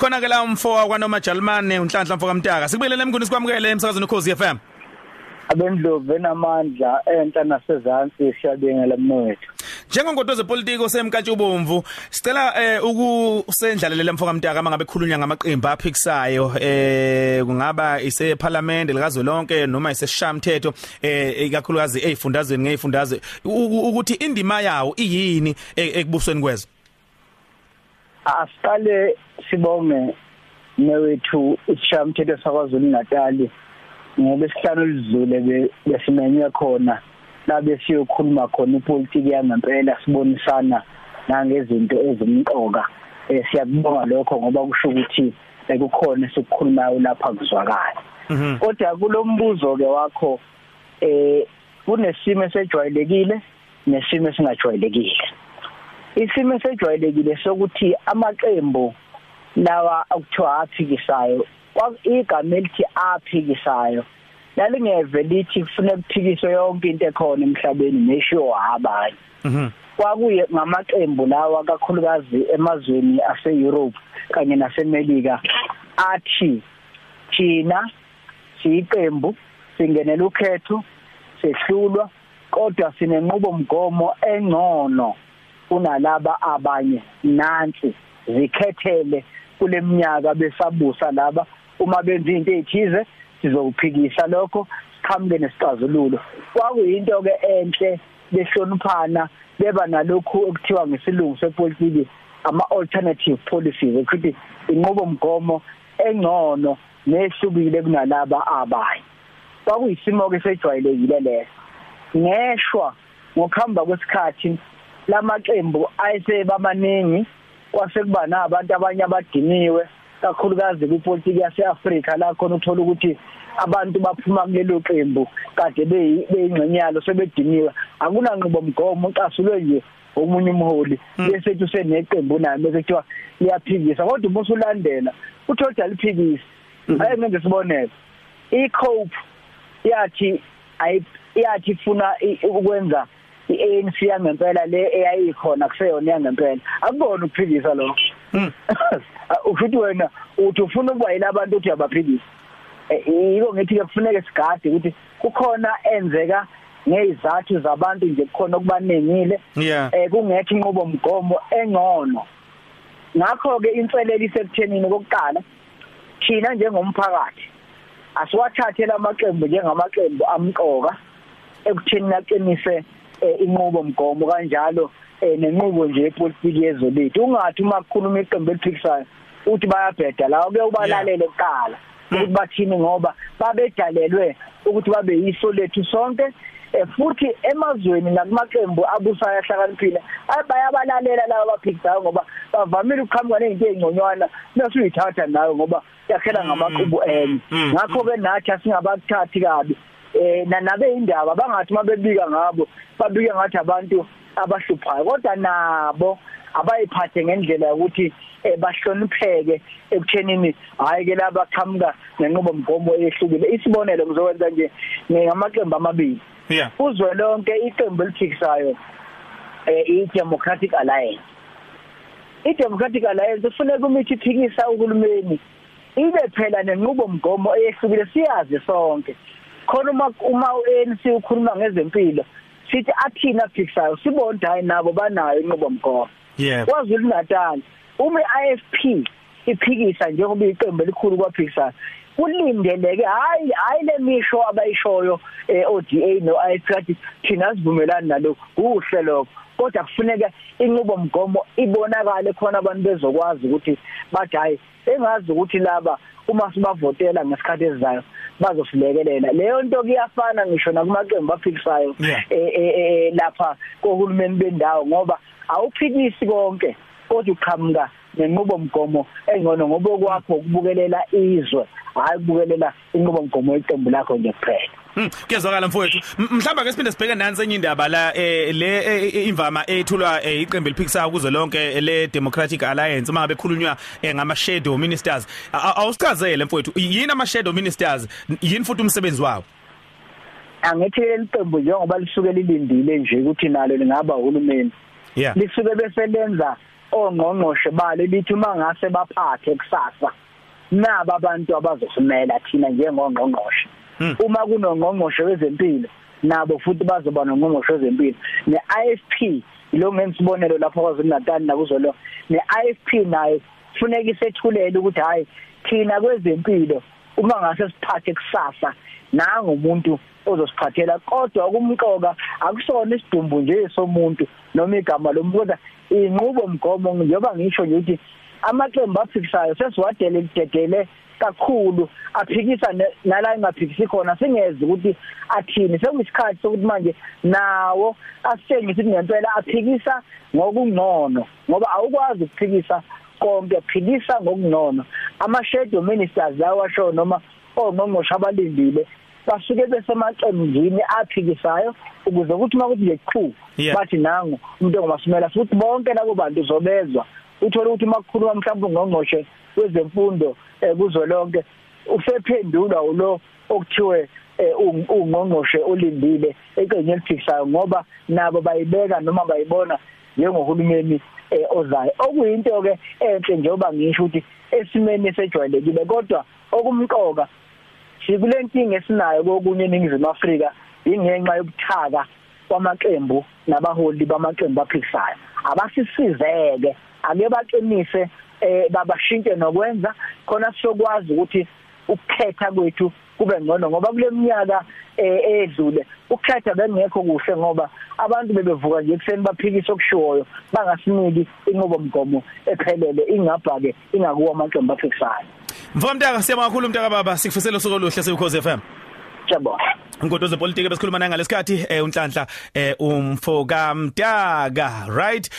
khona ke la umfo wakwanoma Jalmane unhlanhla mfo kaMtaka sikubelele emnguni sikwamukele emsakazweni ukhozi FM abendlovu enamandla enta nasezantsi siyabengela mnotho Njengongodo zepolitiki osemkantshubomvu sicela eh ukusendlalelela mfoka mntaka mangabe khulunywa ngamaqembu aphikisayo eh kungaba ise parliament likazwelonke noma iseshamthetho eh ikakhulukazi ezifundazweni ngezifundazwe ukuthi indima yawo iyini e-, ekubusweni kwezwe? Asiqale sibonge newethu ishamthetho sakwaZulu Natal ngolesihlanu lidlule besimenywe khona labe siyokhuluma khona ipolitiki yangempela sibonisana nangezinto ezimqoka. Eh siyakubonga lokho ngoba kusho ukuthi bekukhona sikukhulumayo lapha kuzwakala. Mhm. kodwa kulombuzo ke wakho eh kunesimo esejwayelekile nesimo esingajwayelekile. Isimo esejwayelekile sokuthi amaqembu lawa akuthiwa aphikisayo igama elithi aphikisayo lalingeve lithi kufuneka kuphikiswe yonke into ekhona emhlabeni neshiwo abanye mhm. Kwakuye ngamaqembu lawa kakhulukazi emazweni ase-Europe kanye nasemelika athi thina siyiqembu singenela ukhetho sehlulwa kodwa sinenqubo mgomo engcono. Kunalaba abanye nansi zikhethele kuleminyaka besabusa laba. Uma benza into ezithize sizokuphikisa lokho siqhamuke nesixazululo. Kwakuyinto ke enhle behloniphana beba nalokhu okuthiwa ngesilungu sepolitiki ama alternative policies ukuthi inqubo mgomo engcono nehlukile kunalaba abanye. Kwakuyisimo ke sejwayelekile leso. Ngeshwa ngokuhamba kwesikhathi lamaqembu ayesebamaningi kwase kuba nabantu abanye abadiniwe kakhulukazi kwipolitiki yaseAfrika la khona uthola ukuthi abantu baphuma kulelo qembu kade beyingcenyalo sebediniwe. Akunanqobo mgomo ucasulwe nje omunye umholi. Hmm. bese ethi useneqembu naye bese kuthiwa liyaphikisa. Kodwa uma usulandela uthola liphikisa hmm. ayi ngenze sibonelo icope yathi yathi ifuna ukwenza iANC yangempela le eyayikhona kuseyona yangempela. Akubona ukuphikisa lo hmm. ufuthi wena uthi ufuna ukuba yilabantu uthi yabaphikisa? E, yiko ngithi ke kufuneka sigade ukuthi kukhona enzeka ngezathu zabantu nje kukhona okubanengile eh kungekho inqubo mgomo engcono. Ngakho ke inselelo isekuthenini kokuqala thina njengomphakathi asiwathathe lamaqembu njengamaqembu amqoka ekutheni naqinise Eh, inqubo mgomo kanjalo eh, nenqubo nje yepolitiki yezwe lethu ungathi uma kukhuluma iqembu eliphikisayo uthi bayabheda lawo ke ubalalele kuqala hmm. ukuthi bathini ngoba babedalelwe ukuthi babe yiso lethu sonke eh futhi emazweni nakumaqembu abusayo ahlakaniphile bayabalalela laba abaphikisayo ngoba bavamile ukuqhamuka nezinto ezingconywana bese uyithatha nayo ngoba yakhela ngamaqubu hmm. enye hmm. ngakho ke nathi asingabathathi kabi eh nanabe indaba bangathi mabebika ngabo babike ngathi abantu abahluphayo. Kodwa nabo abayiphathe ngendlela ukuthi eh, bahlonipheke ekuthenini hayi ke laba qhamuka nenqubo mgomo ehlukile isibonelo ngizokwenza nje ngamaqembu amabili. Uzwe lonke iqembu eliphikisayo eh i-Democratic Alliance. i-Democratic Alliance kufuneka umithi iphikisa uhulumeni ibe phela nenqubo mgomo eyehlukile siyazi sonke. Khona uma uma ANC ukhuluma ngezempilo sithi athina fixayo sibona hayi nabo banayo inqubo mgomo yeah kwaZulu Natal uma iIFP iphikisa njengoba iqembu elikhulu kwaphikisa kulindeleke hayi hayi lemisho abayishoyo eh, ODA no IFP thina sivumelana nalokho kuhle lokho. Kodwa kufuneka inqubo mgomo ibonakale khona abantu bezokwazi ukuthi bathi hayi engazi ukuthi laba uma sibavotela ngesikhathi esizayo bazosilekelela leyo nto kuyafana ngisho nakumaqembu aphikisayo eh, eh, eh lapha kohulumeni bendawo ngoba awuphikisi konke kodwa uqhamuka nenqubo mgomo engcono ngoba kwakho ukubukelela izwe hayi ukubukelela inqubo mgomo yeqembu lakho nje kuphela Hmm kuyezwakala mfowethu. Mhlamba ke siphinde sibheke nansi enye indaba la eh le eh, eh, imvama ethulwa iqembu eliphikisayo kuzo lonke le Democratic Alliance uma ngabe khulunywa ngama shadow ministers. Awusichazele mfowethu yini ama shadow ministers? Yini futhi umsebenzi wawo angithi leqembu njengoba lisuke lilindile nje ukuthi nalo lingaba uhulumeni yeah. lisuke bese lenza ongqongqoshe bale lithi mangase baphathe kusasa naba abantu abazosimela thina njengongqongqoshe. Hmm. Uma kunongqongqoshe wezempilo nabo futhi bazoba nongqongqoshe wezempilo ne-IFP lo ngesibonelo lapho kwaZulu Natal nakuzolo ne-IFP nayo kufuneka isethulele ukuthi hayi thina kwezempilo uma ngase siphathe kusasa nangu umuntu ozosiphathela. Kodwa kumqoka akusona isidumbu nje somuntu noma igama lomuntu inqubo mgomo njengoba ngisho nje ukuthi amaqembu aphikisayo sesiwadele kudedele kakhulu aphikisa ne- nala engaphikisi khona singeze ukuthi athini. Sekuyisikhathi sokuthi manje nawo asitshengise ukuthi ngempela aphikisa ngokungcono ngoba awukwazi ukuphikisa konke phikisa ngokungcono ama shadow ministers lawa washo noma ongqongqoshe abalindile basuke besemaqembini aphikisayo ukuze ukuthi makuthi nje qhu Yeah. bathi nangu umuntu ongamasumela futhi bonke labo bantu zobezwa. Uthola ukuthi makukhuluma mhlawumbe ungqongqoshe wezemfundo eh, kuzolonke usephendulwa ulo okuthiwe eh, ung- ungqongqoshe olindile eqenye eliphikisayo ngoba nabo bayibeka noma bayibona njengohulumeni eh, ozayo. Okuyinto ke enhle njengoba ngisho ukuthi esimeni esejwayelekile kodwa okumqoka sikulenkinga esinayo kokunye eningizimu Afrika ingenxa yobuthaka kwamaqembu nabaholi bamaqembu aphikisayo. Abasisizeke ake baqinise eh babashintshe nokwenza khona sokwazi ukuthi ukukhetha kwethu kube ngcono ngoba kule minyaka eh, edlule ukukhetha bengekho kuhle ngoba abantu bebevuka nje ekseni baphikisa okushoyo bangasiniki inqubo mgomo ephelele ingabha ke ingakuwa amaqembu aphikisayo Mfo Mtaka siyabonga kakhulu Mtaka baba. Sikufisela usuku oluhle sekhoze FM siyabonga. Inkodo zepolitiki besikhuluma naye ngalesikhathi eh unhlanhla eh umfo kaMtaka right?